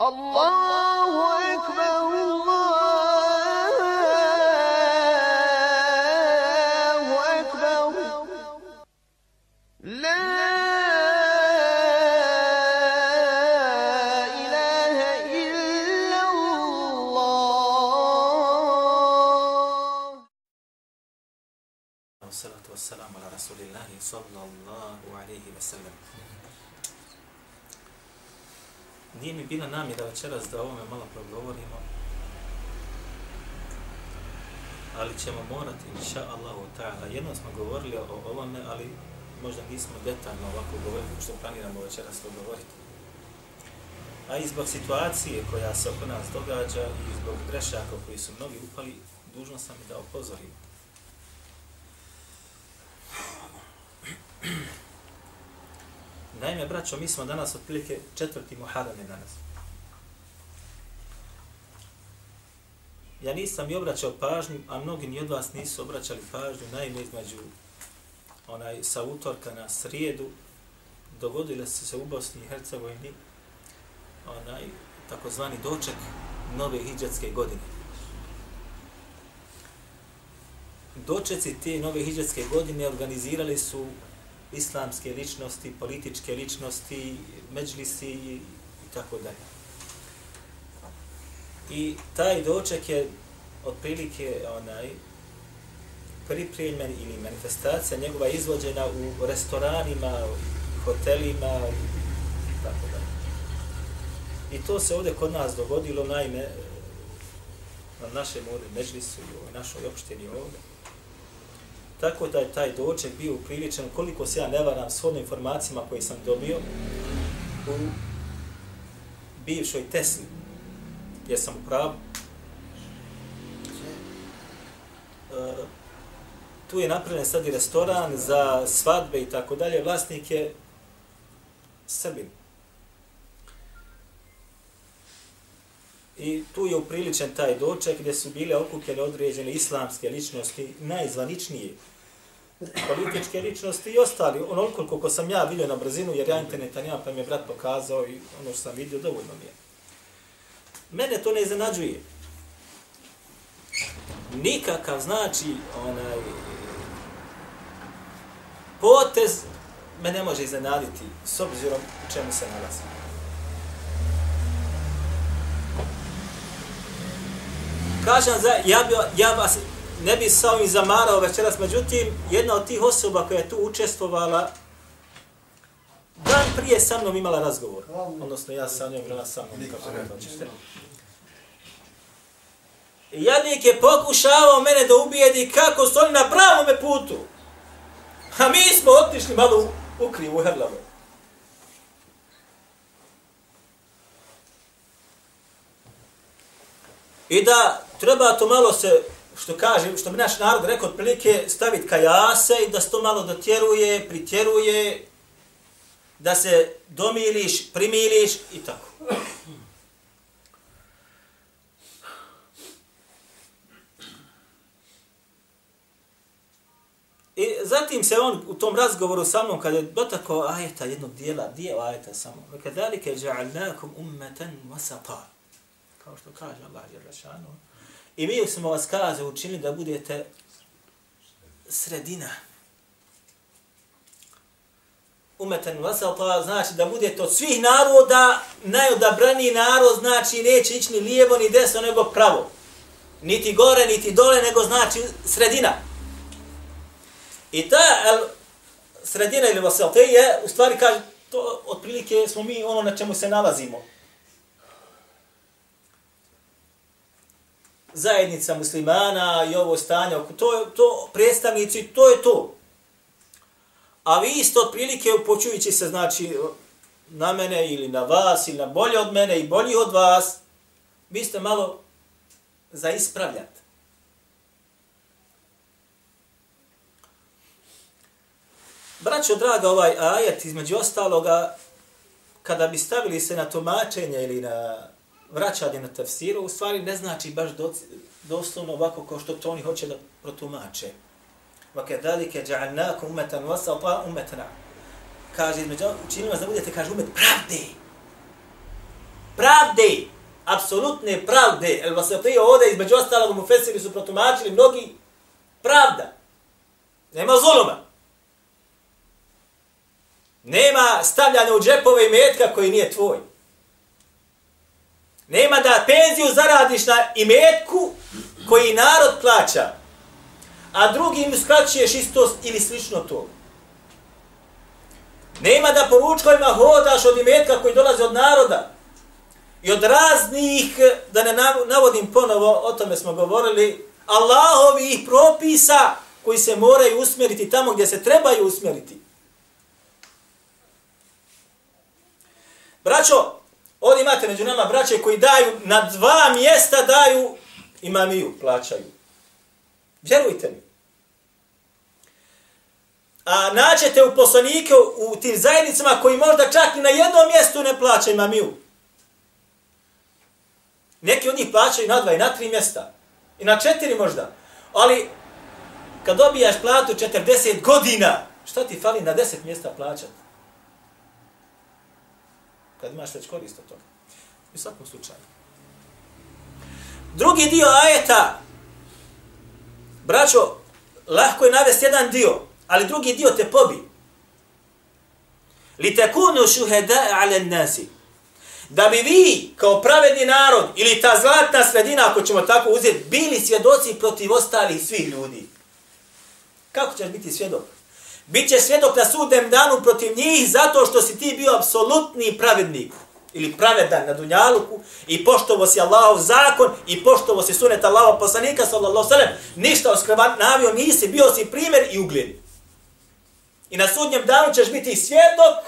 الله أكبر الله أكبر لا إله إلا الله. والصلاة والسلام على رسول الله صلى الله عليه وسلم. Nije mi bila namjera večeras da o ovome malo progovorimo, ali ćemo morati, inša Allahu ta'ala, jedno smo govorili o ovome, ali možda nismo detaljno ovako govorili što planiramo večeras to govoriti. A i zbog situacije koja se oko nas događa i zbog grešaka koji su mnogi upali, dužno sam i da upozorim. Naime, braćo, mi smo danas otprilike četvrti Muharram je danas. Ja nisam i obraćao pažnju, a mnogi ni od vas nisu obraćali pažnju, naime između onaj, sa utorka na srijedu, dogodile su se u Bosni i Hercegovini onaj, takozvani doček nove hijđatske godine. Dočeci te nove hijđatske godine organizirali su islamske ličnosti, političke ličnosti, međlisi i, tako dalje. I taj doček je otprilike onaj pripremljen ili manifestacija njegova izvođena u restoranima, hotelima i tako dalje. I to se ovdje kod nas dogodilo, naime, na našem ovdje međlisu i našoj opštini ovdje. Tako da je taj doček bio upriličen, koliko se ja ne varam shodno informacijama koje sam dobio u bivšoj Tesli, gdje sam u pravu. E, tu je napravljen sad i restoran za svadbe i tako dalje, vlasnik je Srbin. I tu je upriličen taj doček gdje su bile okupljene određene islamske ličnosti, najzvaničnije političke ličnosti i ostali, onoliko koliko sam ja vidio na brzinu, jer ja interneta nemam, pa mi je brat pokazao i ono što sam vidio, dovoljno mi je. Mene to ne iznenađuje. Nikakav znači onaj potez me ne može iznenaditi s obzirom u čemu se nalazi. Kažem, za, ja, bi, ja vas ne bi sa ovim zamarao večeras, međutim, jedna od tih osoba koja je tu učestvovala, dan prije sa mnom imala razgovor. Odnosno, ja sa njom bila sa mnom, kako ne hoćete. Jadnik je pokušavao mene da ubijedi kako stoji na pravom putu. A mi smo otišli malo u, u krivu herlavu. I da treba to malo se, što kaže, što bi naš narod rekao, otprilike staviti kajase i da se to malo dotjeruje, pritjeruje, da se domiliš, primiliš i tako. I zatim se on u tom razgovoru sa mnom, kada je dotakao ajeta jednog dijela, dijela ajeta samo, kadalike ja'alnakum ummatan wasata. Kao što kaže Allah Jerešanu. I mi smo vas kaze učinili da budete sredina. Umetan wasata pa znači da budete od svih naroda najodabraniji narod, znači neće ići ni lijevo ni desno, nego pravo. Niti gore, niti dole, nego znači sredina. I ta el, sredina ili vasata je, u stvari kaže, to otprilike smo mi ono na čemu se nalazimo. Zajednica muslimana i ovo stanje, to to predstavnici, to je to. A vi isto otprilike upočujući se, znači, na mene ili na vas ili na bolje od mene i bolji od vas, vi ste malo za ispravljat. Braćo, draga, ovaj ajet, između ostaloga, kada bi stavili se na tumačenje ili na vraćanje na tafsiru, u stvari ne znači baš do, doslovno ovako kao što to oni hoće da protumače. Vake dalike ja'alnakum umetan wasata pa. Kaže, između, učinili da budete, kaže, umet pravde. pravde, apsolutne pravde, el vas ode ovdje između ostalog mu fesiri su protumačili mnogi, pravda. Nema zuluma. Nema stavljanja u džepove i metka koji nije tvoj. Nema da penziju zaradiš na imetku koji narod plaća, a drugim uskraćuješ isto ili slično to. Nema da po ručkovima hodaš od imetka koji dolazi od naroda i od raznih, da ne navodim ponovo, o tome smo govorili, Allahovih propisa koji se moraju usmjeriti tamo gdje se trebaju usmjeriti. Braćo, ovdje imate među nama braće koji daju, na dva mjesta daju imamiju, plaćaju. Vjerujte mi. A naćete u poslanike u tim zajednicama koji možda čak i na jednom mjestu ne plaćaju imamiju. Neki od njih plaćaju na dva i na tri mjesta. I na četiri možda. Ali kad dobijaš platu 40 godina, šta ti fali na 10 mjesta plaćati? Kad imaš već korist od toga. U svakom slučaju. Drugi dio ajeta, braćo, lahko je navesti jedan dio, ali drugi dio te pobi. Li takunu šuheda ala nasi. Da bi vi, kao pravedni narod, ili ta zlatna sredina, ako ćemo tako uzeti, bili svjedoci protiv ostalih svih ljudi. Kako ćeš biti svjedok? Biće svjedok na sudem danu protiv njih zato što si ti bio apsolutni pravednik ili pravedan na dunjaluku i poštovo si Allahov zakon i poštovo si sunet Allahov poslanika sallallahu sallam, ništa oskrevanavio nisi, bio si primjer i ugled. I na sudnjem danu ćeš biti svjedok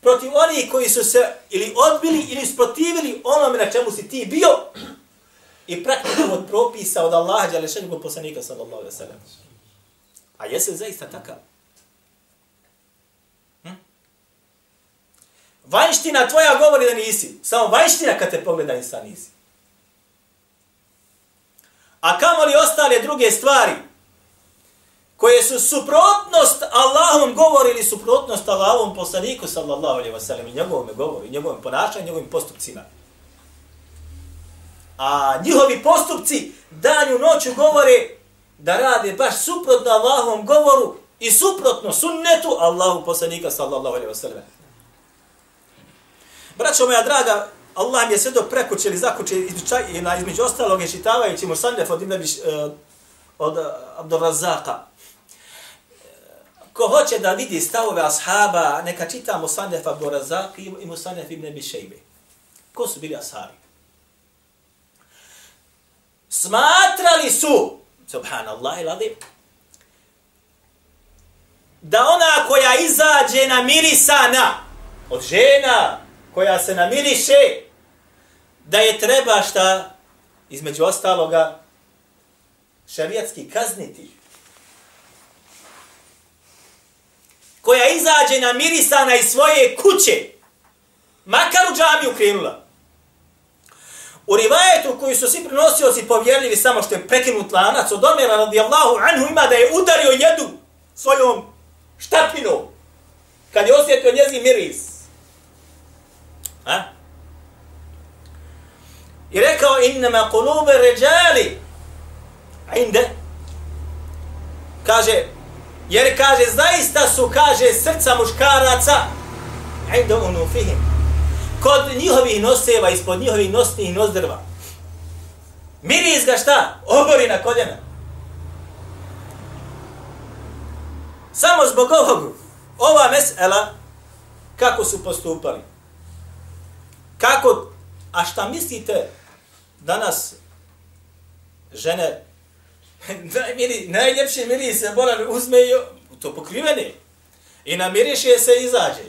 protiv onih koji su se ili odbili ili sprotivili onome na čemu si ti bio i praktikom od propisa od Allaha djelašenog poslanika sallallahu sallam. A jesi zaista takav? Vanština tvoja govori da nisi. Samo vanština kad te pogleda insan nisi. A kamo li ostale druge stvari koje su suprotnost Allahom govori ili suprotnost Allahom poslaniku sallallahu alaihi wa sallam i njegovom govori, njegovom ponašanju, njegovim postupcima. A njihovi postupci danju noću govore da rade baš suprotno Allahom govoru i suprotno sunnetu Allahu poslanika sallallahu alaihi wa sallam. Braćo moja draga, Allah mi je sve do prekuće ili zakuće i na između ostalog je čitavajući Musandef od, Ibn, e, od e, Abdurrazaka. E, ko hoće da vidi stavove ashaba, neka čita Musandef Abdurrazak i Musandef Ibn Abi Shejbe. Ko su bili ashabi? Smatrali su, subhanallah iladim, da ona koja izađe na mirisana od žena, koja se namiriše, da je treba šta, između ostaloga, šarijatski kazniti. Koja izađe na mirisana iz svoje kuće, makar u džamiju krenula. U rivajetu koji su svi prinosioci povjerljivi samo što je prekinut lanac od Omera radijallahu anhu ima da je udario jedu svojom štapinom kad je osjetio njezin miris. A? I rekao, innama kulube ređali, inde, kaže, jer kaže, zaista su, kaže, srca muškaraca, inde unu fihim, kod njihovih noseva, ispod njihovih nosnih nozdrva. Miris ga šta? Obori na koljena. Samo zbog ovog, ova mesela, kako su postupali. Kako, a šta mislite danas žene, najmiri, najljepši miris se bolan uzme i to pokrivene. I namiriše se i izađe.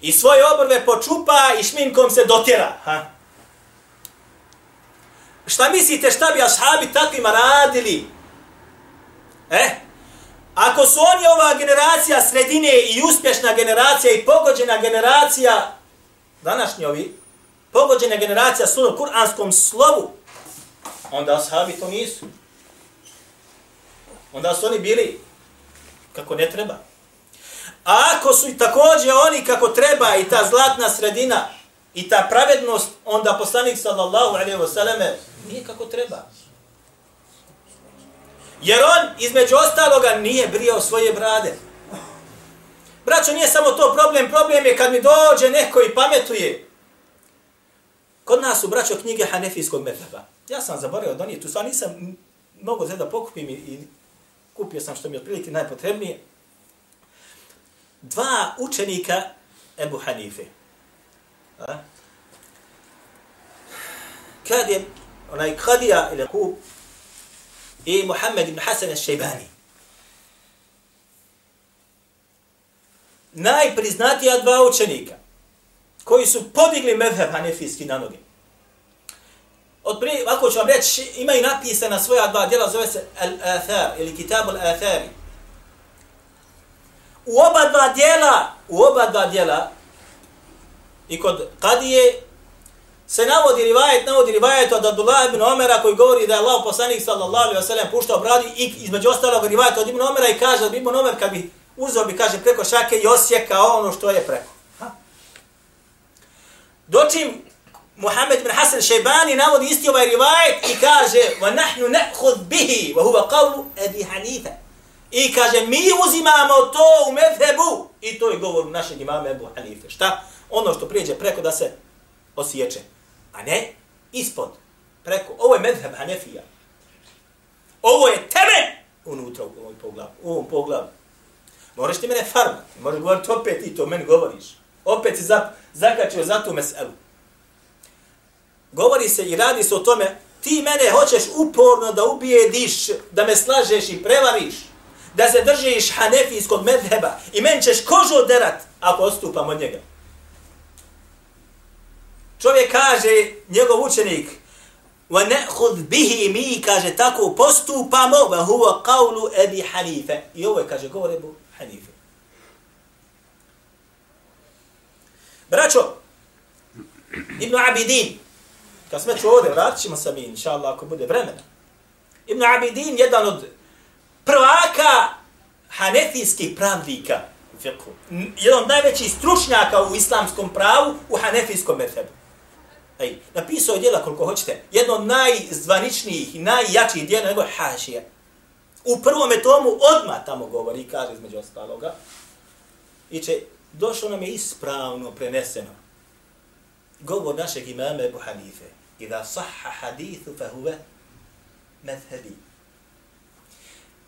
I svoje obrve počupa i šminkom se dotjera. Ha? Šta mislite šta bi ashabi takvima radili? E, ako su oni ova generacija sredine i uspješna generacija i pogođena generacija, današnji ovi, pogođena generacija sunom kuranskom slovu, onda ashabi to nisu. Onda su oni bili kako ne treba. A ako su i također oni kako treba i ta zlatna sredina, i ta pravednost, onda poslanik sallallahu alaihi wa sallame nije kako treba. Jer on, između ostaloga, nije brio svoje brade. Braćo, nije samo to problem, problem je kad mi dođe neko i pametuje. Kod nas su, braćo, knjige Hanefijskog methaba. Ja sam zaboravio da tu, stvar nisam mogo da pokupim i, i kupio sam što mi je otprilike najpotrebnije. Dva učenika Ebu Hanife. A? Kad je onaj Kadija ili Kub i Muhammed ibn Hasan al-Shaybani. Najpriznatija dva učenika koji su podigli medheb hanefijski na noge. Od prije, ako ću vam reći, imaju napisana svoja dva djela, zove se Al-Athar ili Kitab Al-Athari. U oba dva djela, u oba dva djela, i kod Kadije, se navodi rivajet, navodi rivajet od Abdullah ibn Omera koji govori da je Allah poslanik sallallahu alaihi wa sallam puštao bradi i između ostalog rivajet od ibn Omera i kaže da ibn Omer kad bi uzeo bi kaže preko šake i osjekao ono što je preko. Dočim Muhammed ibn Hasan Šejbani navodi isti ovaj rivajet i kaže wa nahnu na'khud bihi wa huwa qawlu Abi Hanifa. I kaže mi uzimamo to u medhebu i to je govor našeg imama Abu Hanife. Šta? Ono što prijeđe preko da se osjeće. A ne ispod. Preko. Ovo je medheb Hanefija. Ovo je tebe unutra u ovom poglavu. U ovom poglavu. Moraš ti mene farmati, Možeš govoriti opet i to meni govoriš. Opet si zakačio za tu meselu. Govori se i radi se o tome, ti mene hoćeš uporno da ubijediš, da me slažeš i prevariš, da se držiš hanefijskog medheba i men ćeš kožu oderat ako odstupam od njega. Čovjek kaže, njegov učenik, wa ne'hud bihi mi, kaže, tako postupamo, wa huwa qawlu Ebi Hanife. I ovo je, kaže, govor Ebu Hanife. Braćo, Ibn Abidin, kad smo ovdje, vratit ćemo se mi, inša Allah, ako bude vremena. Ibn Abidin, jedan od prvaka hanefijskih pravnika, jedan od najvećih stručnjaka u islamskom pravu u hanefijskom metodu. Ej, napisao je djela koliko hoćete. Jedno od najzvaničnijih i najjačih djela nego Hašija. U prvom tomu odma tamo govori, kaže između ostaloga. I će, došlo nam je ispravno preneseno. Govor našeg imama Ebu Hanife. Iza sahha hadithu fa huve medhebi.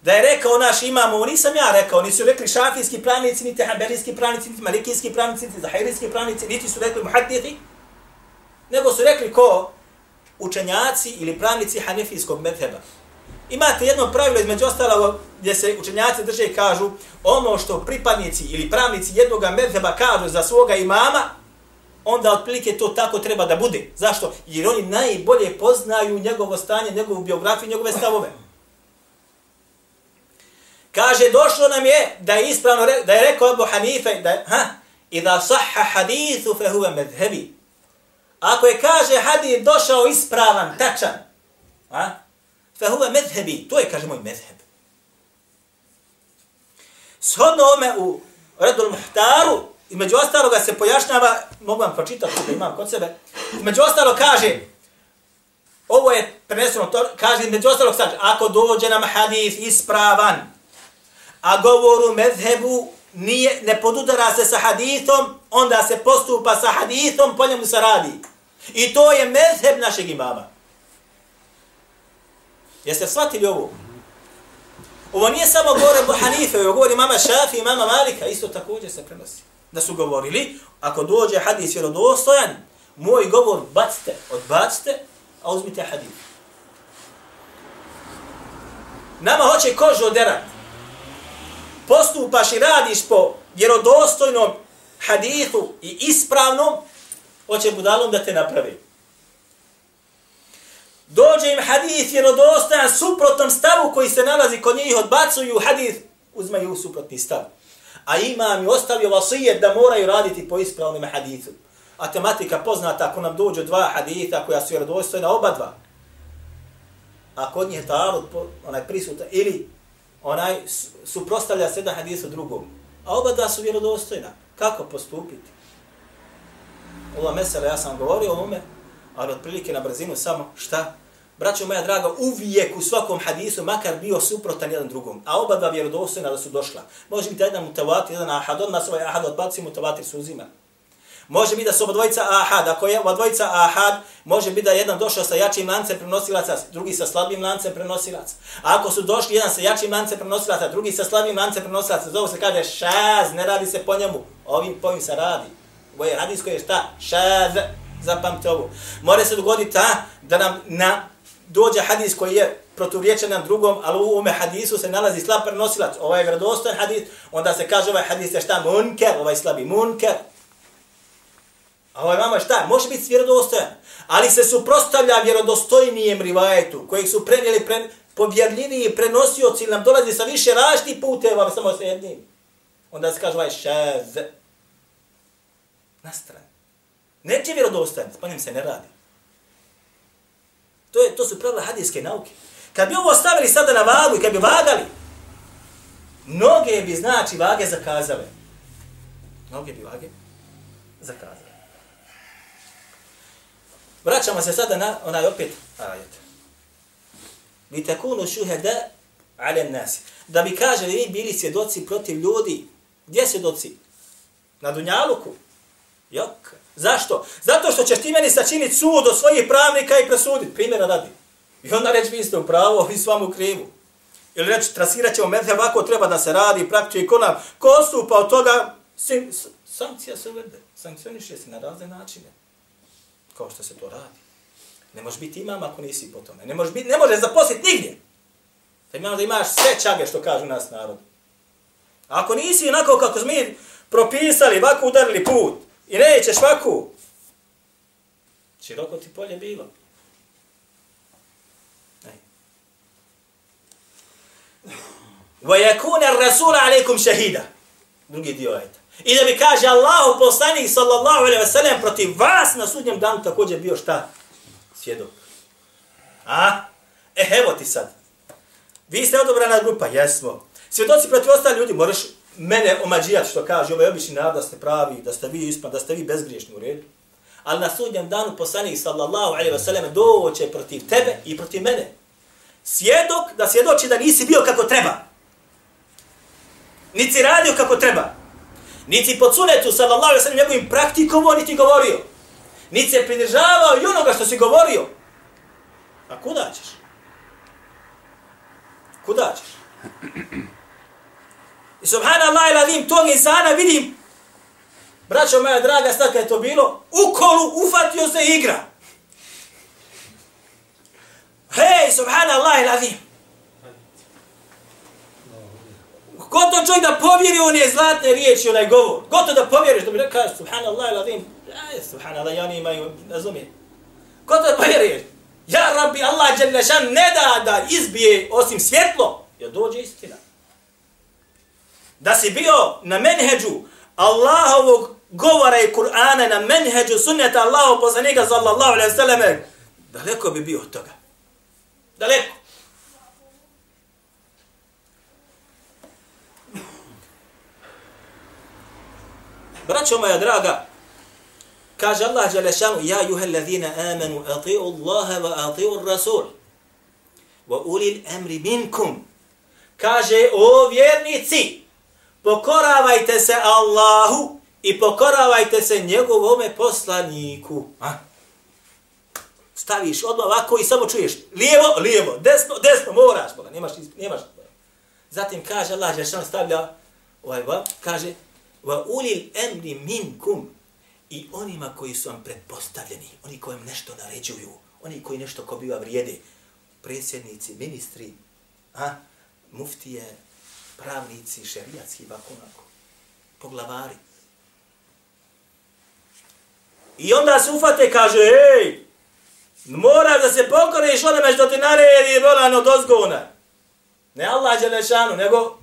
Da je rekao naš imam, ovo nisam ja rekao, nisu rekli šafijski pravnici, niti hanbelijski pravnici, niti malikijski pravnici, niti zahirijski pravnici, niti su rekli muhadithi, nego su rekli ko učenjaci ili pravnici hanefijskog medheba. Imate jedno pravilo između ostalo gdje se učenjaci drže i kažu ono što pripadnici ili pravnici jednog medheba kažu za svoga imama, onda otprilike to tako treba da bude. Zašto? Jer oni najbolje poznaju njegovo stanje, njegovu biografiju, njegove stavove. Kaže, došlo nam je da je ispravno, da je rekao Abu Hanife, da je, ha, i da sahha hadithu fe huve medhebi. Ako je kaže hadis došao ispravan, tačan, a? Fa huwa madhhabi, to je kaže moj mezheb Shodno ome u Redul Muhtaru, između ostaloga se pojašnjava, mogu vam pročitati da imam kod sebe, među ostalo kaže, ovo je preneseno, to, kaže među ostalog sad, ako dođe nam hadis ispravan, a govoru medhebu nije, ne podudara se sa hadithom, onda se postupa sa hadithom, po njemu se radi. I to je mezheb našeg imama. Jeste shvatili ovo? Ovo nije samo govor Ebu Hanife, ovo govori mama Šafi i mama Malika, isto također se prenosi. Da su govorili, ako dođe hadis vjerodostojan, moj govor bacite, odbacite, a uzmite hadis. Nama hoće kožu oderat. Postupaš i radiš po vjerodostojnom hadithu i ispravnom, hoće budalom da te napravi. Dođe im hadith vjerodostojan suprotnom stavu koji se nalazi kod njih, odbacuju hadith, uzmaju suprotni stav. A imam i ostavio vasijet da moraju raditi po ispravnim hadithu. A tematika poznata, ako nam dođu dva haditha koja su vjerodostojna, oba dva. A kod njih ta onaj prisuta, ili onaj suprostavlja se jedan hadith drugom. A oba dva su vjerodostojna. Kako postupiti? ova mesela, ja sam govorio o ovome, ali otprilike na brzinu samo šta? Braćo moja draga, uvijek u svakom hadisu, makar bio suprotan jedan drugom, a oba dva vjerodostojna da su došla. Može biti jedan mutavatir, jedan ahad, odmah ovaj ahad odbaci, mutavatir se uzima. Može biti da su oba dvojica ahad, ako je oba dvojica ahad, može biti da je jedan došao sa jačim lancem prenosilaca, drugi sa slabim lancem prenosilaca. A ako su došli jedan sa jačim lancem prenosilaca, drugi sa slabim lancem prenosilaca, zovu se kaže šaz, ne radi se po njemu, ovim pojim se radi. Ovo je radijsko je šta? Šaz, zapamte ovo. More se dogoditi ta, da nam na dođe hadis koji je proturječen na drugom, ali u ovome hadisu se nalazi slab prenosilac. Ovaj je vredostojan hadis, onda se kaže ovaj hadis je šta? Munker, ovaj slabi munker. A ovaj mama šta? Može biti vjerodostojan. Ali se suprostavlja vjerodostojnijem rivajetu, kojeg su prenijeli pre, povjerljiviji prenosioci, nam dolazi sa više različitih puteva, samo sa jednim. Onda se kaže ovaj šez. Na stranu. Neće vjerodostojan, s pa se ne radi. To, je, to su pravila hadijske nauke. Kad bi ovo stavili sada na vagu i kad bi vagali, mnoge bi znači vage zakazale. Mnoge bi vage zakazale. Vraćamo se sada na onaj opet ajet. Vi takunu šuheda ale nasi. Da bi kaže vi bili svjedoci protiv ljudi. Gdje svjedoci? Na Dunjaluku. Jok. Zašto? Zato što ćeš ti meni sačiniti sud od svojih pravnika i presuditi. Primjera radi. I onda reći vi ste u pravu, vi s vam u krivu. Ili reći, trasirat ćemo medhe, ovako treba da se radi, praktično ko nam, ko stupa od toga, sim, sankcija se uvede. Sankcioniše se na razne načine. Kao što se to radi. Ne može biti imam ako nisi po tome. Ne može, biti, ne može zaposliti nigdje. Da imamo da imaš sve čage što kažu nas narod. ako nisi onako kako smo mi propisali, ovako udarili put, I nećeš vaku. Široko ti polje bilo. وَيَكُونَ الرَّسُولَ عَلَيْكُمْ شَهِيدًا Drugi dio ajta. I da bi kaže Allahu poslanik sallallahu alaihi ve sellem protiv vas na sudnjem danu također bio šta? Svjedok. A? E, evo ti sad. Vi ste odobrana grupa, jesmo. Svjedoci protiv ostali ljudi, moraš mene omađijat što kaže, ovaj obični narod da ste pravi, da ste vi ispa, da ste vi bezgriješni u redu. Ali na sudnjem danu poslanik sallallahu alaihi wasallam doće protiv tebe i protiv mene. Svjedok da svjedoči da nisi bio kako treba. Nisi radio kako treba. Niti po sunetu sallallahu alaihi wasallam njegovim praktikovo niti govorio. Niti se pridržavao i onoga što si govorio. A kuda ćeš? Kuda ćeš? I subhanallah il adim, tog insana vidim, braćo moja draga, sad je to bilo, u kolu ufatio se igra. Hej, subhanallah il Ko to čovjek da povjeri one zlatne riječi, onaj govor. to da povjeriš, da bi rekao, subhanallah il adim. Aj, subhanallah, ja oni imaju, razumije. Goto da povjeriš. Ja, rabbi, Allah, ne da da izbije osim svjetlo, jer dođe istina da si bio na menheđu Allahovog govora i Kur'ana na menheđu sunneta Allahov poslanika sallallahu alaihi sallam, daleko bi bio od toga. Daleko. Braćo moja draga, kaže Allah Đalešanu, ja juhe allazina amanu, ati'u Allaha wa ati'u Rasul, wa ulil amri minkum. Kaže, o vjernici, pokoravajte se Allahu i pokoravajte se njegovome poslaniku. A? Staviš odmah ovako i samo čuješ lijevo, lijevo, desno, desno, moraš, boga, nemaš, nemaš. Zatim kaže Allah, že stavlja, ovaj, ba, kaže, va ulil emri minkum i onima koji su vam pretpostavljeni, oni koji vam nešto naređuju, oni koji nešto ko biva vrijede, predsjednici, ministri, a, muftije, pravnici, šerijatski, ovako, onako, poglavari. I onda se ufate, kaže, ej, moraš da se pokoriš onome što ti naredi volano dozgona. Ne Allah Đelešanu, nego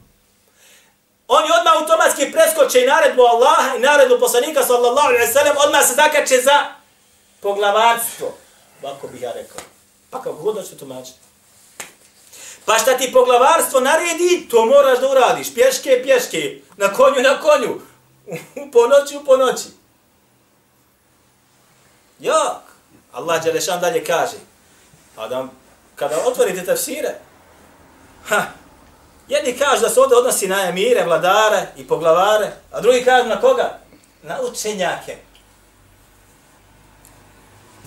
oni odmah automatski preskoče i naredbu Allaha i naredbu poslanika sallallahu alaihi sallam, odmah se zakače za poglavarstvo. Ovako bih ja rekao. Pa kako god hoćete tumačiti. Pa šta ti poglavarstvo naredi, to moraš da uradiš. Pješke, pješke. Na konju, na konju. U ponoći, u ponoći. Jak. Allah Đelešan dalje kaže. A da kada otvorite tafsire, ha, jedni kažu da se ovdje odnosi na emire, vladare i poglavare, a drugi kažu na koga? Na učenjake.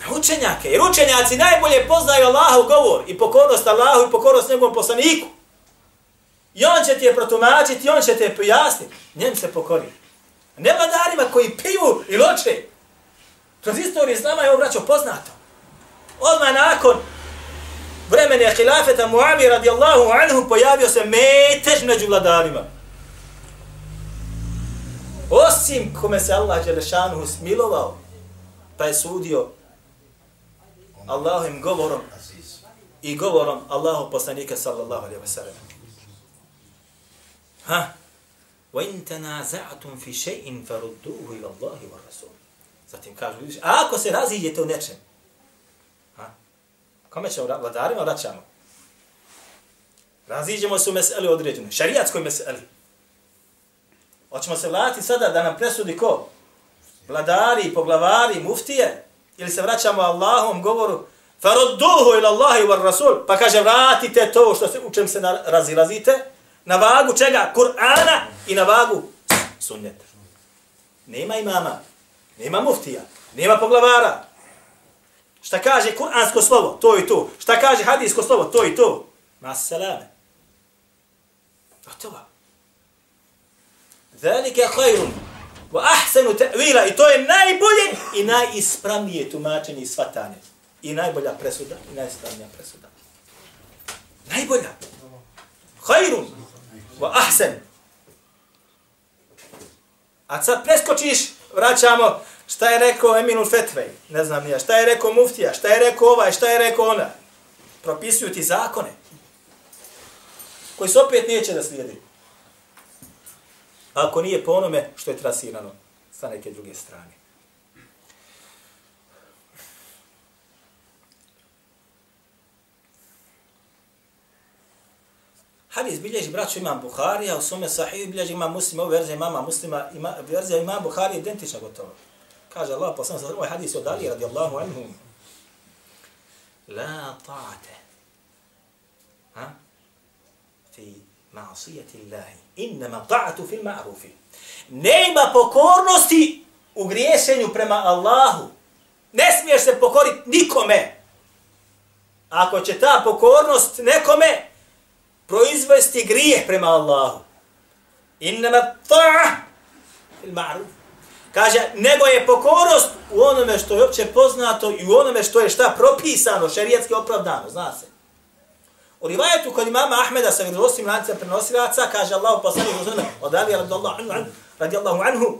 Na učenjake. Jer učenjaci najbolje poznaju Allahov govor i pokornost Allahu i pokornost njegovom poslaniku. I on će ti je protumačiti, on će te je pojasniti. Njem se pokori. Ne vladarima koji piju i loče. Kroz istoriju Islama je ovo braćo poznato. Odmah nakon vremene hilafeta Muavi radijallahu anhu pojavio se metež među vladarima. Osim kome se Allah Đelešanu smilovao, pa je sudio Allahovim govorom i govorom Allahu poslanika sallallahu alaihi wa sallam. Ha? وَإِن تَنَازَعْتُمْ فِي شَيْءٍ فَرُدُّوهُ إِلَى اللَّهِ وَالرَّسُولِ Zatim kažu, vidiš, a ako se raziđete u nečem, ha? kome ćemo, vladarima vraćamo? Raziđemo se u meseli određenoj, šarijatskoj meseli. Hoćemo se vratiti sada da nam presudi ko? Vladari, poglavari, muftije? Ili se vraćamo Allahom govoru Farudduhu ila Allahi wa Rasul. Pa kaže, vratite to što se, u čem se razilazite. Na vagu čega? Kur'ana i na vagu sunneta. Nema imama, nema muftija, nema poglavara. Šta kaže kur'ansko slovo? To i to. Šta kaže hadijsko slovo? To i to. Mas gotovo Zalika Zalike hajrun. Wa ahsanu ta'wila. I to je najbolje i najispravnije tumačenje i svatanje. I najbolja presuda i najispravnija presuda. Najbolja. Khairun Wa ahsan. A sad preskočiš, vraćamo šta je rekao Eminul Fetvej, ne znam nija, šta je rekao Muftija, šta je rekao ovaj, šta je rekao ona. Propisuju ti zakone koji se opet neće da slijedi. Ako nije po onome što je trasirano sa neke druge strane. Hadis bilježi braću imam Buharija, u svome sahiju bilježi imam muslima, u verziji imama muslima, ima, verzija imam Buharija identična gotovo. Kaže Allah, poslan sa ovaj hadis od Ali radijallahu anhu. La ta'ate. Ha? Fi ma'asijati Allahi. Innama ta'atu fil ma'rufi. Nema pokornosti u griješenju prema Allahu. Ne smiješ se pokoriti nikome. Ako će ta pokornost nekome, proizvesti grijeh prema Allahu. Innama ta'a fil ma'ruf. Kaže, nego je pokornost u onome što je opće poznato i u onome što je šta propisano, šerijetski opravdano, zna se. U rivajetu kod imama Ahmeda sa vjerovostim lancem prenosilaca, kaže Allah poslanih uzmano, od Ali radijallahu anhu, radijallahu anhu,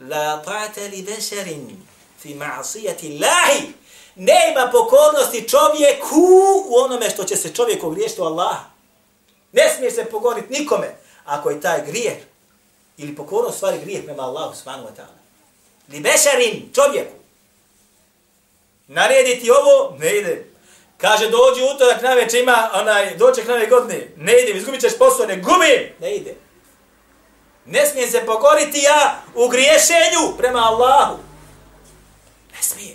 la ta'ata li basharin fi ma'asijati Allahi, nema pokornosti čovjeku u onome što će se čovjek ogriješiti u Allaha. Ne smije se pogoniti nikome ako je taj grijeh ili pokornost stvari grijeh prema Allahu subhanahu wa ta'ala. Li basharin čovjeku. Narediti ovo, ne ide. Kaže, dođi utorak na večer, ima onaj, doček nove godine. Ne ide, izgubit ćeš posao, ne gubim. Ne ide. Ne smijem se pokoriti ja u griješenju prema Allahu. Ne smije.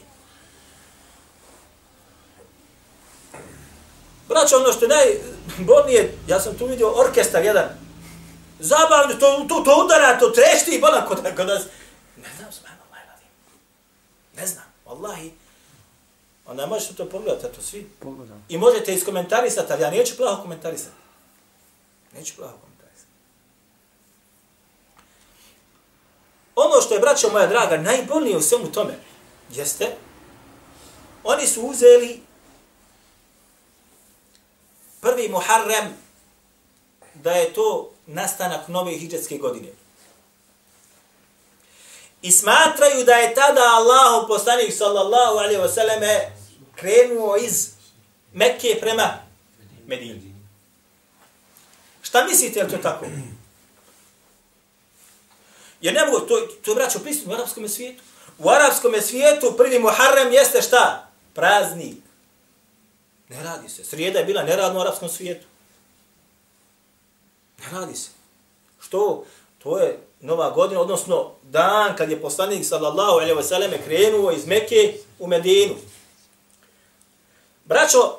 Braćo, ono što je najbolnije, ja sam tu vidio orkestar jedan, zabavno, to, to, to udara, to trešti, bolan, kod, kod nas, ne znam, sman, Allah. Ne znam, Wallahi, onda možeš to pogledati, to svi. Pogledam. I možete iskomentarisati, ali ja neću plaho komentarisati. Neću plaho komentarisati. Ono što je, braćo moja draga, najbolnije u svemu tome, jeste, oni su uzeli prvi Muharrem, da je to nastanak nove hijđetske godine. I smatraju da je tada Allah, poslanik sallallahu alaihi wasallam, krenuo iz Mekke prema Medini. Šta mislite, je to tako? Jer ne mogu, to, to je vraćao prisutno u arapskom svijetu. U arapskom svijetu prvi Muharrem jeste šta? Praznik. Ne radi se. Srijeda je bila neradna u arapskom svijetu. Ne radi se. Što? To je nova godina, odnosno dan kad je poslanik sallallahu alejhi ve selleme krenuo iz Mekke u Medinu. Braćo,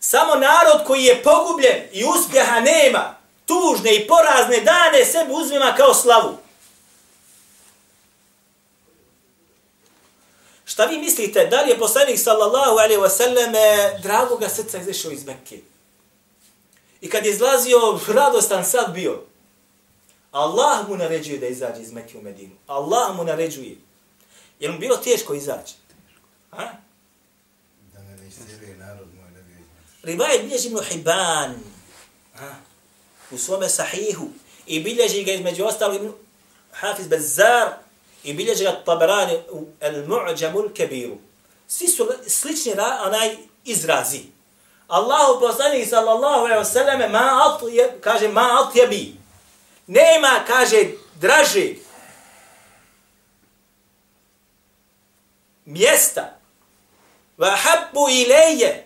samo narod koji je pogubljen i uspjeha nema, tužne i porazne dane sebi uzmima kao slavu. Šta vi mislite, da li je poslanik sallallahu alaihi wa sallame dragoga srca izašao iz Mekke? I kad je izlazio, radostan sad bio. Allah mu naređuje da izađe iz Mekke u Medinu. Allah mu naređuje. Jer mu bilo teško izaći? Ha? Da ne ne istiruje narod moj da bi Rivajet bilježi ibn Hibban ha? u svome sahihu i bilježi ga između ostalih ibn Hafiz Bezzar i bilježi ga Tabarani u Al-Mu'đamu Kebiru. Svi su slični onaj izrazi. Allahu poslanik sallallahu alejhi ve selleme ma atje kaže ma atjebi. Nema kaže draže mjesta wa habbu ilayya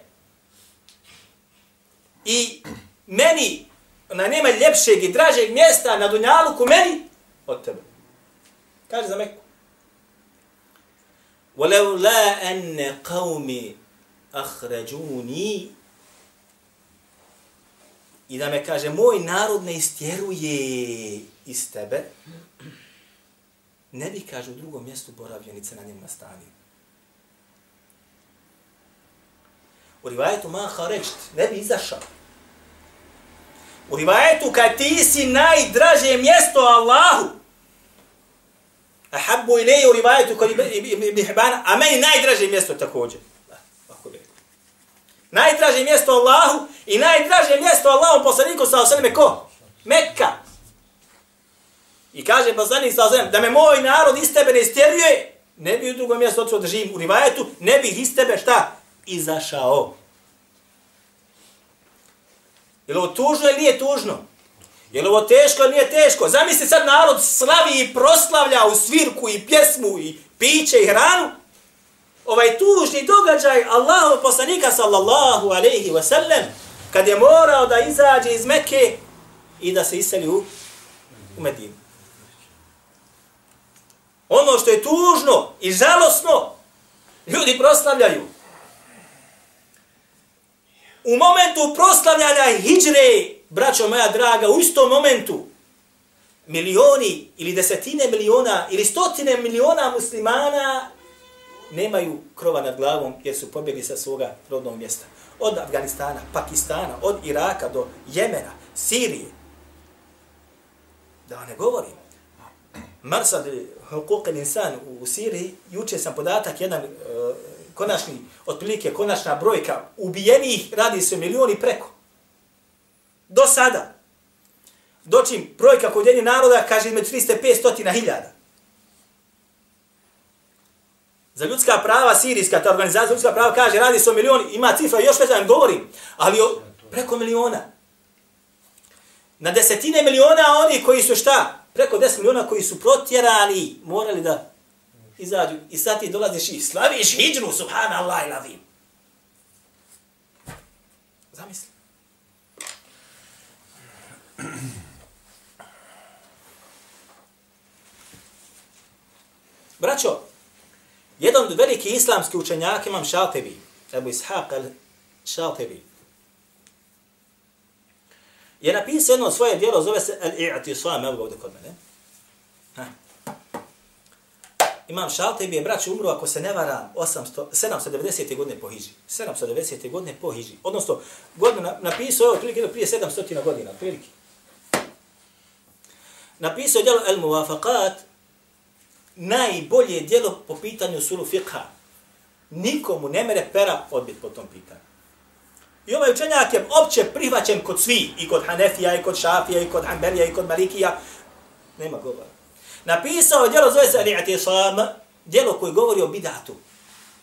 i meni na nema ljepšeg i dražeg mjesta na dunjalu ku meni od tebe. Kaže za Meku. وَلَوْلَا أَنَّ قَوْمِ أَخْرَجُونِي I da me kaže, moj narod ne istjeruje iz tebe, ne bi, kaže, u drugom mjestu boravio ni na njemu nastanio. U rivajetu ma haređt, ne bi izašao. U rivajetu kad ti si najdraže mjesto Allahu, ahabbu ilije u rivajetu kod Ibn Hibana, a meni najdraže mjesto također. Najdraže mjesto Allahu i najdraže mjesto Allahu poslaniku sa osaleme ko? Mekka. I kaže poslanik sa osaleme, da me moj narod iz tebe ne istjeruje, ne bi u drugom mjestu otišao da živim u rivajetu, ne bih iz tebe šta? Izašao. Je li ovo tužno ili nije tužno? Je li ovo teško ili nije teško? Zamisli sad narod slavi i proslavlja u svirku i pjesmu i piće i hranu. Ovaj tužni događaj Allahu poslanika sallallahu alaihi wa sallam kad je morao da izađe iz Mekke i da se iseli u, u Medinu. Ono što je tužno i žalosno, ljudi proslavljaju. U momentu proslavljanja hijđre, braćo moja draga, u istom momentu, milioni ili desetine miliona ili stotine miliona muslimana nemaju krova nad glavom jer su pobjegli sa svoga rodnog mjesta. Od Afganistana, Pakistana, od Iraka do Jemena, Sirije. Da ne govorim. Marsad Hukuk insan u Siriji, juče sam podatak, jedan uh, konačni, otprilike konačna brojka ubijenih radi se milioni preko. Do sada. Dočim brojka kod jednih naroda kaže između 300 i 500 hiljada. Za ljudska prava, sirijska ta organizacija ljudska prava kaže radi se o milioni, ima cifra, još već vam govorim, ali o, preko miliona. Na desetine miliona oni koji su šta? Preko 10 miliona koji su protjerani, morali da izađu. I sad ti dolaziš i slaviš hijđru, subhanallah i lavim. Zamisli. Braćo, jedan od veliki islamski učenjaka imam Šaltebi, Ebu Ishaq al-Šaltebi, je napisao jedno svoje dijelo, zove se Al-I'tisam, evo ga ovdje kod mene. Ha. Imam Šaltebi je, braći umro, ako se ne varam, 800, 790. godine po Hiđi. 790. godine po Hiđi. Odnosno, godinu napisao je otprilike prije 700 godina, otprilike. Napisao je djelo El Muwafaqat, najbolje djelo po pitanju suru fiqha. Nikomu ne mere pera odbit po tom pitanju. I ovaj učenjak je opće prihvaćen kod svi, i kod Hanefija, i kod Šafija, i kod Hanbelija, i kod Malikija. Nema govora. Napisao je djelo, zove se Al-I'tisam, djelo koje govori o bidatu.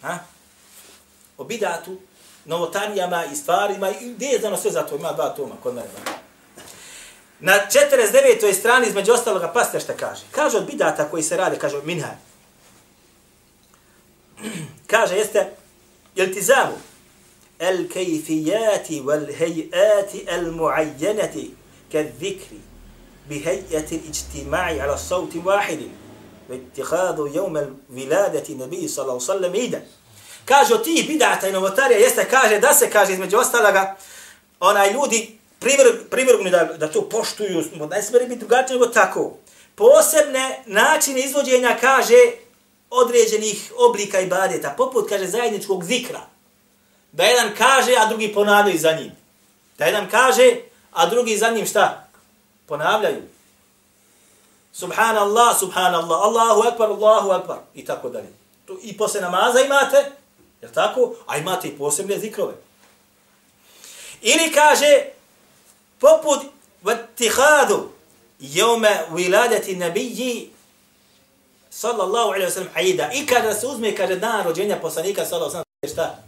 Ha? O bidatu, novotanijama i stvarima, i gdje je znano sve za to, ima dva toma kod mene. Na 49. strani između ostaloga paste šta kaže. Kaže od bidata koji se rade, kaže minha. kaže jeste iltizamu el kejfijati wal hejati el muajjenati kad zikri بهيئة الاجتماع على صوت واحد واتخاذ يوم الولادة النبي صلى الله عليه وسلم عيدا kaže ti bidata i novotarija jeste kaže da se kaže između ostaloga onaj ljudi privrgnu da, da to poštuju, ne smije biti drugačije nego tako. Posebne načine izvođenja kaže određenih oblika ibadeta, poput kaže zajedničkog zikra. Da jedan kaže, a drugi ponavljaju za njim. Da jedan kaže, a drugi za njim šta? Ponavljaju. Subhanallah, subhanallah, Allahu akbar, Allahu akbar. I tako dalje. I posle namaza imate, je tako? A imate i posebne zikrove. Ili kaže, poput vatihadu jome viladeti nabiji sallallahu alaihi wa sallam aida. I kada se uzme, kaže, dan rođenja poslanika sallallahu alaihi wa sallam, šta?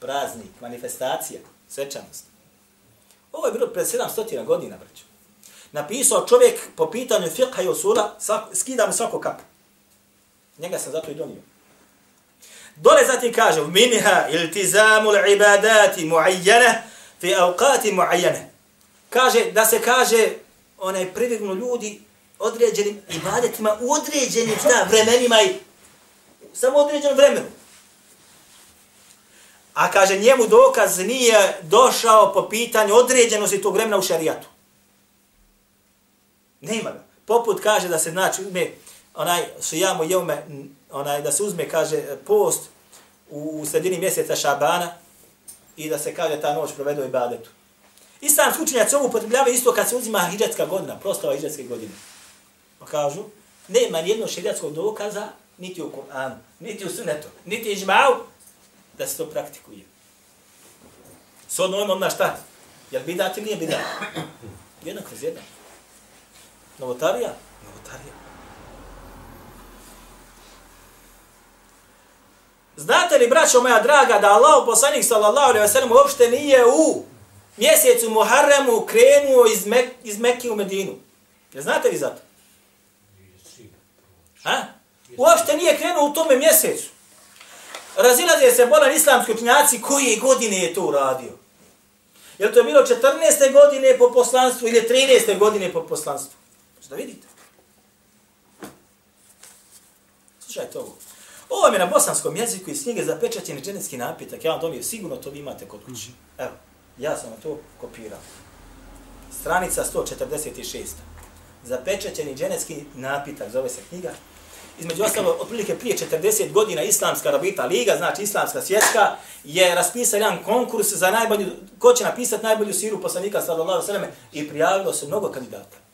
Praznik, manifestacija, svečanost. Ovo je bilo pred 700 godina, braću. Napisao čovjek po pitanju fiqha i usula, skida mu svako kapu. Njega sam zato i donio. Dole zatim kaže, minha iltizamu l'ibadati muayyana fi avqati muayyana. Kaže, da se kaže, onaj privignu ljudi određenim ibadetima u određenim šta, vremenima i samo određenom vremenu. A kaže, njemu dokaz nije došao po pitanju određenosti tog vremena u šarijatu. Nema ga. Poput kaže da se znači ume onaj sujamo jeume, onaj da se uzme kaže post u, sredini mjeseca Šabana i da se kaže ta noć provede u ibadetu. Islam učenjaci ovo upotrebljavaju isto kad se uzima hijđatska godina, prostava hijđatske godine. Pa kažu, nema nijednog šerijatskog dokaza, niti u Kur'anu, niti u sunetu, niti ižmao, da se to praktikuje. S ono na šta? Jel bidat ili nije bidat? Jedan kroz jedan. Novotarija? Novotarija. Znate li, braćo moja draga, da Allah poslanik sallallahu alaihi wa sallam uopšte nije u mjesecu Muharremu krenuo iz, Mek iz Mekke u Medinu? Ja znate li za to? Ha? Uopšte nije krenuo u tome mjesecu. Razilaze se bolan islamski učinjaci koje godine je to uradio. Je to bilo 14. godine po poslanstvu ili 13. godine po poslanstvu? Da vidite. Slušajte ovo. Ovo je na bosanskom jeziku iz knjige zapečaćeni dženetski napitak. Ja vam dobijem, sigurno to vi imate kod kući. Evo, ja sam to kopirao. Stranica 146. Zapečaćeni dženetski napitak, zove se knjiga. Između ostalo, otprilike prije 40 godina Islamska rabita liga, znači Islamska svjetska, je raspisao jedan konkurs za najbolju, ko će napisati najbolju siru poslanika sallallahu sallam i prijavilo se mnogo kandidata.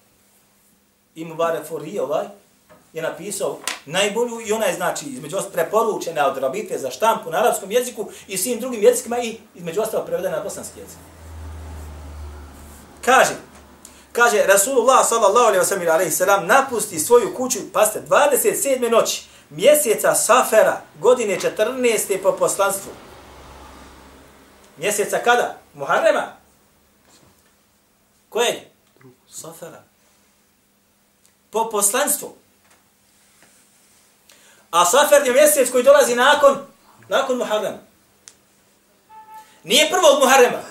I Mubarak ovaj je napisao najbolju i ona je znači između ostalo preporučena od rabite za štampu na arapskom jeziku i svim drugim jezikima i između ostalo prevedena na bosanski jezik. Kaže, kaže Rasulullah sallallahu alaihi wa sallam napusti svoju kuću, paste, 27. noći mjeseca Safera, godine 14. po poslanstvu. Mjeseca kada? Muharrema? Koje? Safera. Po poslanstvu. A Safer je mjesec koji dolazi nakon, nakon Muharrema. Nije prvo od Muharrema,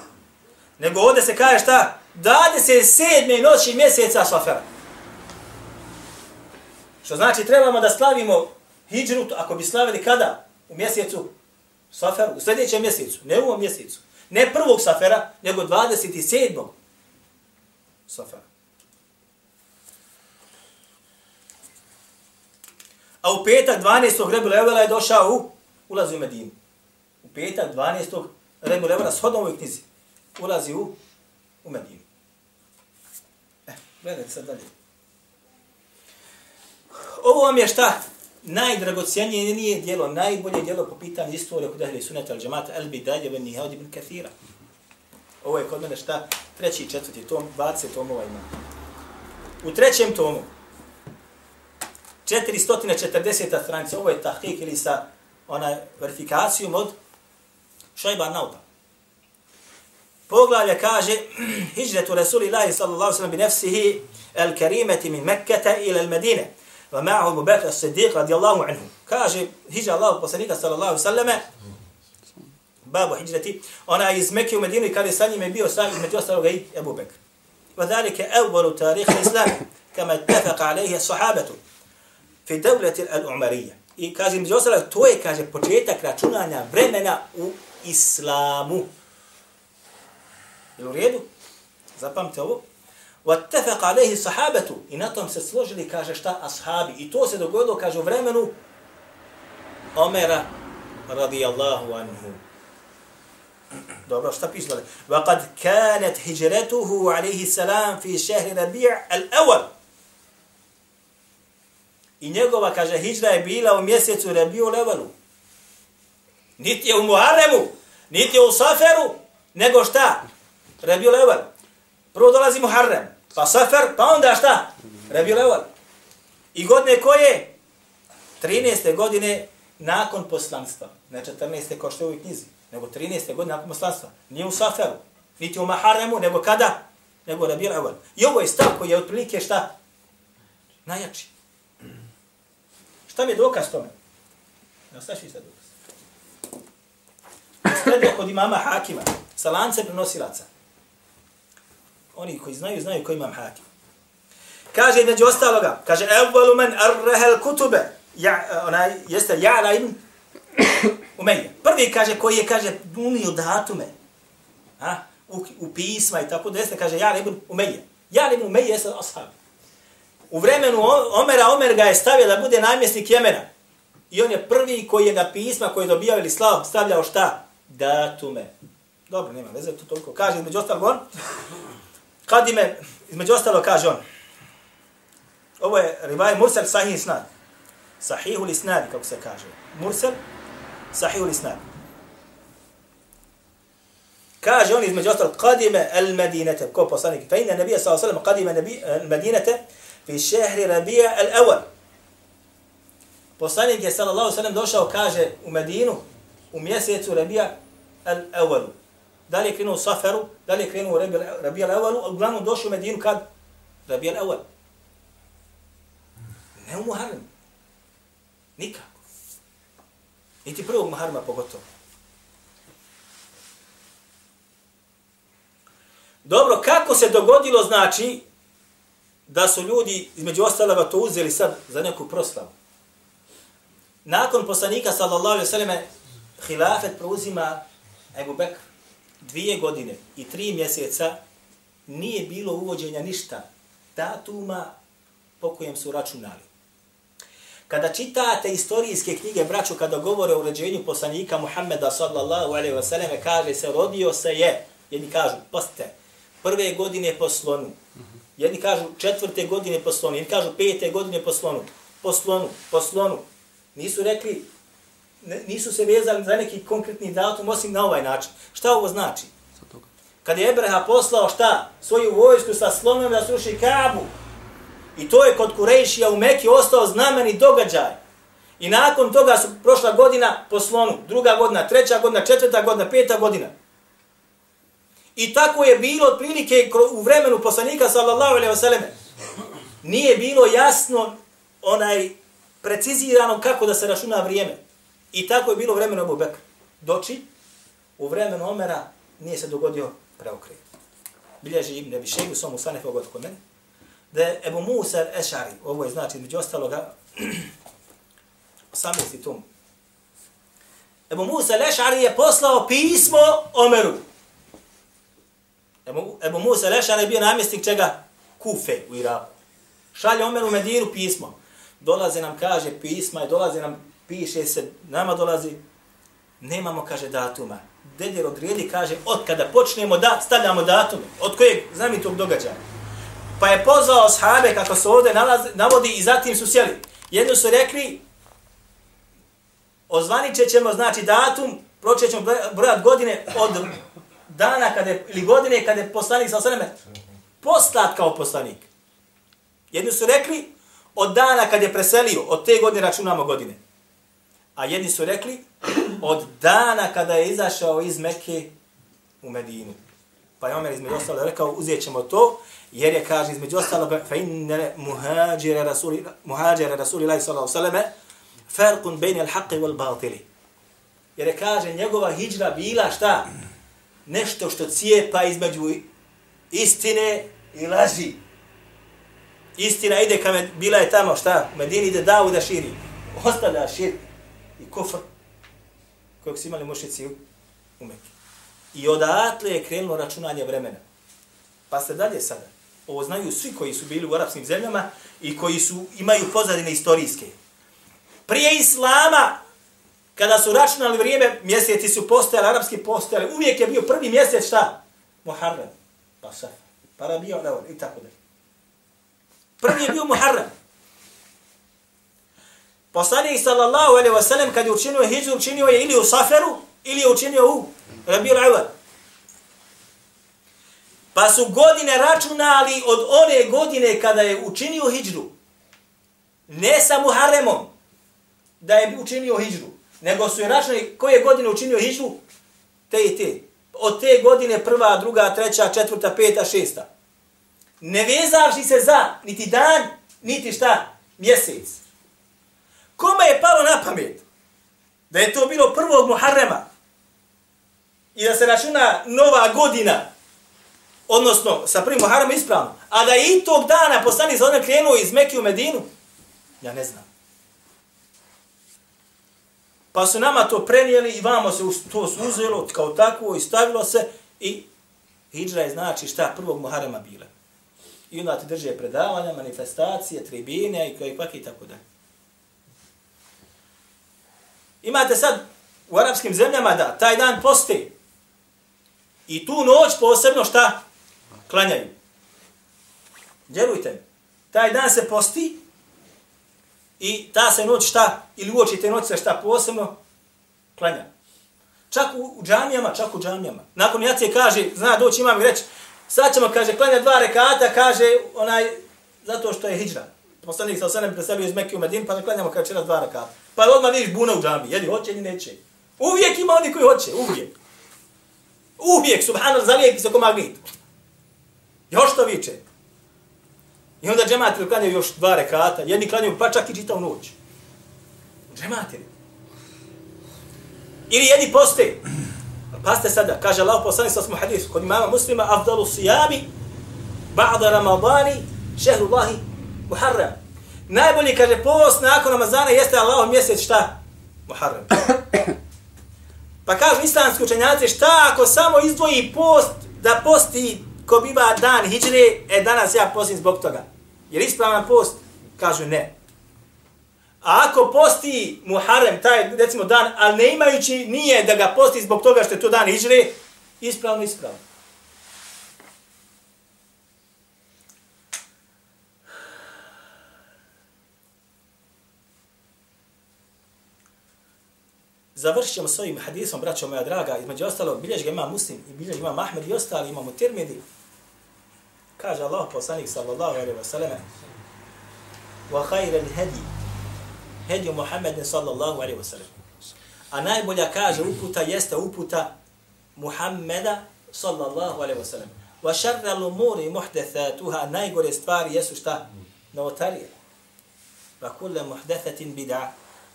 nego ovdje se kaže šta? 27. noći mjeseca Safer. Što znači trebamo da slavimo hijđru, ako bi slavili kada? U mjesecu Saferu, u sljedećem mjesecu, ne u ovom mjesecu. Ne prvog Safera, nego 27. Safera. A u petak 12. Rebu Levela je došao u, ulazi u Medinu. U petak 12. Rebu Levela, shodno ovoj knjizi, ulazi u, u Medinu. E, gledajte sad dalje. Ovo vam je šta? Najdragocijenije nije dijelo, najbolje dijelo po pitanju istorije kod Ahli Sunnata al-Džamata al-Bidalje ben Nihad ibn Kathira. Ovo je kod mene šta? Treći i četvrti tom, 20 tomova ima. U trećem tomu, 440. stranice, ovo je tahkik ili sa ona verifikacijom od Šajba Nauta. Poglavlje kaže, hijđretu Rasulillahi sallallahu sallam bi nefsihi el karimeti min Mekketa ila el Medine, va ma'ahu Bubekr as-Siddiq radijallahu anhu. Kaže, hijđa Allahu poslanika sallallahu sallam, babu hijđreti, ona iz Mekke u Medinu i kada je sa njim je bio sam između ostaloga i Ebu Bekr. وذلك أول تاريخ الإسلام كما اتفق عليه الصحابة في دولة الأعمرية I kaže, među ostalo, to je, kaže, početak računanja vremena u islamu. Je u redu? Zapamte ovo. وَاتَّفَقَ عَلَيْهِ صَحَابَةُ I na tom se složili, kaže, šta? Ashabi. I to se dogodilo, kaže, u vremenu Omera radijallahu anhu. Dobro, šta piše dalje? وَقَدْ كَانَتْ هِجْرَتُهُ عَلَيْهِ السَّلَامِ فِي شَهْرِ رَبِيعَ الْأَوَلِ I njegova, kaže, hijđra je bila u mjesecu Rebiju Levelu. Niti je u Muharremu, niti je u Saferu, nego šta? Rebiju Level. Prvo dolazi Muharrem, pa Safer, pa onda šta? Rebiju Level. I godine koje? 13. godine nakon poslanstva. Ne 14. ko što je u knjizi, nego 13. godine nakon poslanstva. Nije u Saferu, niti u Muharremu, nego kada? Nego Rebiju Level. I ovo je stav koji je otprilike šta? Najjači. Šta mi je dokaz tome? Ne ostaš i sad dokaz. Sredio kod imama Hakima, sa lance prenosilaca. Oni koji znaju, znaju koji imam Hakim. Kaže, među ostaloga, kaže, evvalu men arrehel kutube, ja, onaj, jeste, ja'la ibn Umeja. Prvi kaže, koji je, kaže, unio datume, a, u, u pisma i tako da jeste, kaže, ja'la ibn Umeja. Ja'la ibn Umeja jeste ashab. U vremenu Omera, Omer ga je stavio da bude namjesnik Jemena. I on je prvi koji je na pisma koji je dobijao ili slav stavljao šta? Datume. Dobro, nema veze, to toliko. Kaže, između ostalog on, kad ime, između ostalog kaže on, ovo je rivaj Mursel sahih snad. Sahihul isnad, kako se kaže. Mursel, sahihul isnad. Kaže on između ostalog, kadime el medinete, ko poslanik, fe inna nebija sallallahu alaihi sallam, kadime el medinete, fi šehri rabija al awal. Poslanik je sallallahu sallam došao, kaže, u Medinu, u mjesecu rabija al awal. Da li je krenuo u Saferu, da li je krenuo u rabija al awal, uglavnom došao u Medinu kad? Rabija al awal. Ne u Muharrem. Nikako. Niti prvog Muharrema pogotovo. Dobro, kako se dogodilo, znači, da su ljudi između ostaloga to uzeli sad za neku proslavu. Nakon poslanika sallallahu alejhi ve selleme hilafet preuzima Abu Bekr dvije godine i tri mjeseca nije bilo uvođenja ništa datuma po kojem su računali. Kada čitate istorijske knjige, braću, kada govore o uređenju poslanika Muhammeda sallallahu alejhi ve selleme kaže se rodio se je, jedni kažu, poste, prve godine po slonu, Jedni kažu četvrte godine po slonu, jedni kažu pete godine po slonu, po slonu, po slonu. Nisu rekli, nisu se vezali za neki konkretni datum, osim na ovaj način. Šta ovo znači? Kad je Ebreha poslao šta? Svoju vojsku sa slonom da sruši Kabu. I to je kod Kurejšija u Meki ostao znameni događaj. I nakon toga su prošla godina po slonu, druga godina, treća godina, četvrta godina, peta godina. I tako je bilo otprilike u vremenu poslanika sallallahu alejhi ve selleme. Nije bilo jasno onaj precizirano kako da se računa vrijeme. I tako je bilo u vremenu Abu Bekra. Doći u vremenu Omera nije se dogodio preokret. Bilježi Ibn Abi Shaybu somu sanefa od kod mene. Da je Ebu Musa al-Ešari, ovo je znači među ostaloga 18. tom. Ebu Musa al-Ešari je poslao pismo Omeru. Ebu, Ebu Musa Lešar je bio namjestnik čega? Kufe u Iraku. Šalje Omer u Medinu pismo. Dolaze nam, kaže, pisma i dolaze nam, piše se, nama dolazi, nemamo, kaže, datuma. Dedjer odredi, kaže, od kada počnemo da stavljamo datume, od kojeg znami tog događaja. Pa je pozvao sahabe, kako se ovdje nalazi, navodi, i zatim su sjeli. Jedno su rekli, ozvaniće ćemo, znači, datum, pročećemo brojat godine od dana kada je, ili godine kada je poslanik sa sveme poslat kao poslanik. Jedni su rekli od dana kad je preselio, od te godine računamo godine. A jedni su rekli od dana kada je izašao iz Mekke u Medinu. Pa je Omer između ostalo rekao uzet ćemo to, jer je kaže između ostalo fa inne muhađire rasuli, muhađire rasuli lai sallahu sallame farkun bejne al haqqi wal batili. Jer je kaže njegova hijra bila šta? Nešto što cijepa između istine i laži. Istina ide ka med, bila je tamo šta? U Medini ide davu da širi. Ostavlja širk i kufr kojeg su imali mušici u Mekke. I odatle je krenulo računanje vremena. Pa se dalje sada. Ovo znaju svi koji su bili u arapskim zemljama i koji su imaju pozadine istorijske. Prije Islama, kada su računali vrijeme, mjeseci su postojali, arapski postojali, uvijek je bio prvi mjesec šta? Muharram, Pa sad. Pa rabio, ono, i tako da. Prvi je bio Muharram. Poslanik sallallahu alejhi ve sellem kad je učinio hidžru, učinio je ili u Saferu, ili je učinio u Rabiul Awal. Pa su godine računali od one godine kada je učinio hidžru. Ne sa Muharremom da je učinio hidžru, nego su je računali koje godine učinio hidžru, te i te. Od te godine prva, druga, treća, četvrta, peta, šesta. Ne vezavši se za niti dan, niti šta, mjesec. Kome je palo na pamet da je to bilo prvog Muharrema i da se računa nova godina, odnosno sa prvim Muharrem ispravno, a da je i tog dana poslani za onak krenuo iz Mekije u Medinu? Ja ne znam. Pa su nama to prenijeli i vamo se to suzelo kao takvo i stavilo se i hijđra je znači šta prvog Muharema bila. I onda ti drže predavanja, manifestacije, tribine i koje kvake i tako dalje. Imate sad u arapskim zemljama da taj dan posti. I tu noć posebno šta? Klanjaju. Djelujte mi. Taj dan se posti i ta se noć šta? Ili uoči te noć se šta posebno? Klanja. Čak u, u džamijama, čak u džamijama. Nakon jacije kaže, zna doći imam i reći, sad ćemo, kaže, klanja dva rekata, kaže, onaj, zato što je hijđra. Poslanik sa osanem preselio iz Mekke u Medin, pa ne klanjamo kada će dva rekata. Pa odmah vidiš buna u džami, jedi hoće ili neće. Uvijek ima oni koji hoće, uvijek. Uvijek, subhanallah, zalijek se ko magnit. Još to viče. I onda džematili klanjaju još dva rekata, jedni klanjaju pa čak i čitav noć. Džematili. Ili jedni poste. Paste sada, kaže Allah poslani sa smo hadisu, kod imama muslima, afdalu sijami, ba'da ramadani, šehrullahi, muharram. Najbolji, kaže, post nakon Ramazana jeste Allahov mjesec šta? Muharram. Pa kažu islamski učenjaci, šta ako samo izdvoji post da posti ko biva dan hijre, e danas ja postim zbog toga. Je li ispravan post? Kažu ne. A ako posti Muharrem, taj, recimo, dan, ali ne imajući nije da ga posti zbog toga što je to dan iđre, ispravno, ispravno. završit ćemo s ovim hadisom, braćo moja draga, između ostalo, biljež ga ima muslim i ga ima Mahmed i ostali, imamo tirmidi. Kaže Allah, poslanik sallallahu alaihi wa sallam, wa khayra hadi hadi Muhammed sallallahu alaihi wa sallam. A najbolja kaže uputa jeste uputa Muhammeda sallallahu alaihi wa sallam. Wa sharra al-umuri muhdathatuha, najgore stvari jesu šta? Novotarije. Wa kulla muhdathatin bid'ah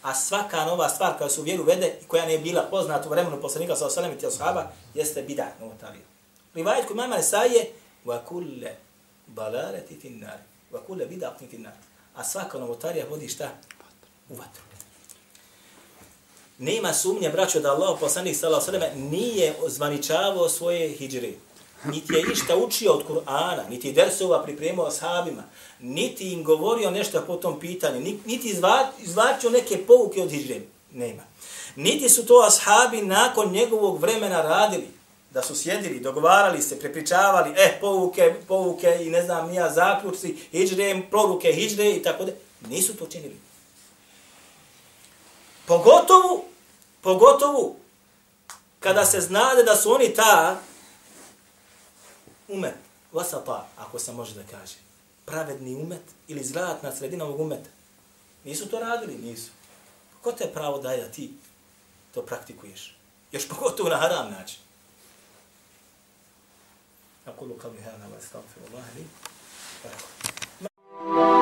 a svaka nova stvar koja se u vjeru vede i koja nije bila poznata u vremenu poslanika sa osalem i tijel sahaba, jeste bid'a novotarije. Rivajet koji mama وَكُلَّ wa فِي النَّارِ وَكُلَّ Wa فِي النَّارِ. A svaka novotarija vodi šta? U vatru. Nema sumnje, braćo, da Allah poslanik sallallahu alejhi ve sellem nije zvaničavao svoje hidžre. Niti je išta učio od Kur'ana, niti dersova pripremao ashabima, niti im govorio nešto po tom pitanju, niti izvlačio neke pouke od hijđre. Nema. Niti su to ashabi nakon njegovog vremena radili, da su sjedili, dogovarali se, prepričavali, eh, pouke, pouke i ne znam, nija zaključci, hijđre, proruke hijđre i tako da. Nisu to činili. Pogotovo, pogotovo, kada se znade da su oni ta umet, vasapa, ako se može da kaže pravedni umet ili zlatna sredina ovog umeta. Nisu to radili? Nisu. Ko te pravo daje da ti to praktikuješ? Još pogotovo na haram način. أقول قولي هذا وأستغفر الله لي. ولكم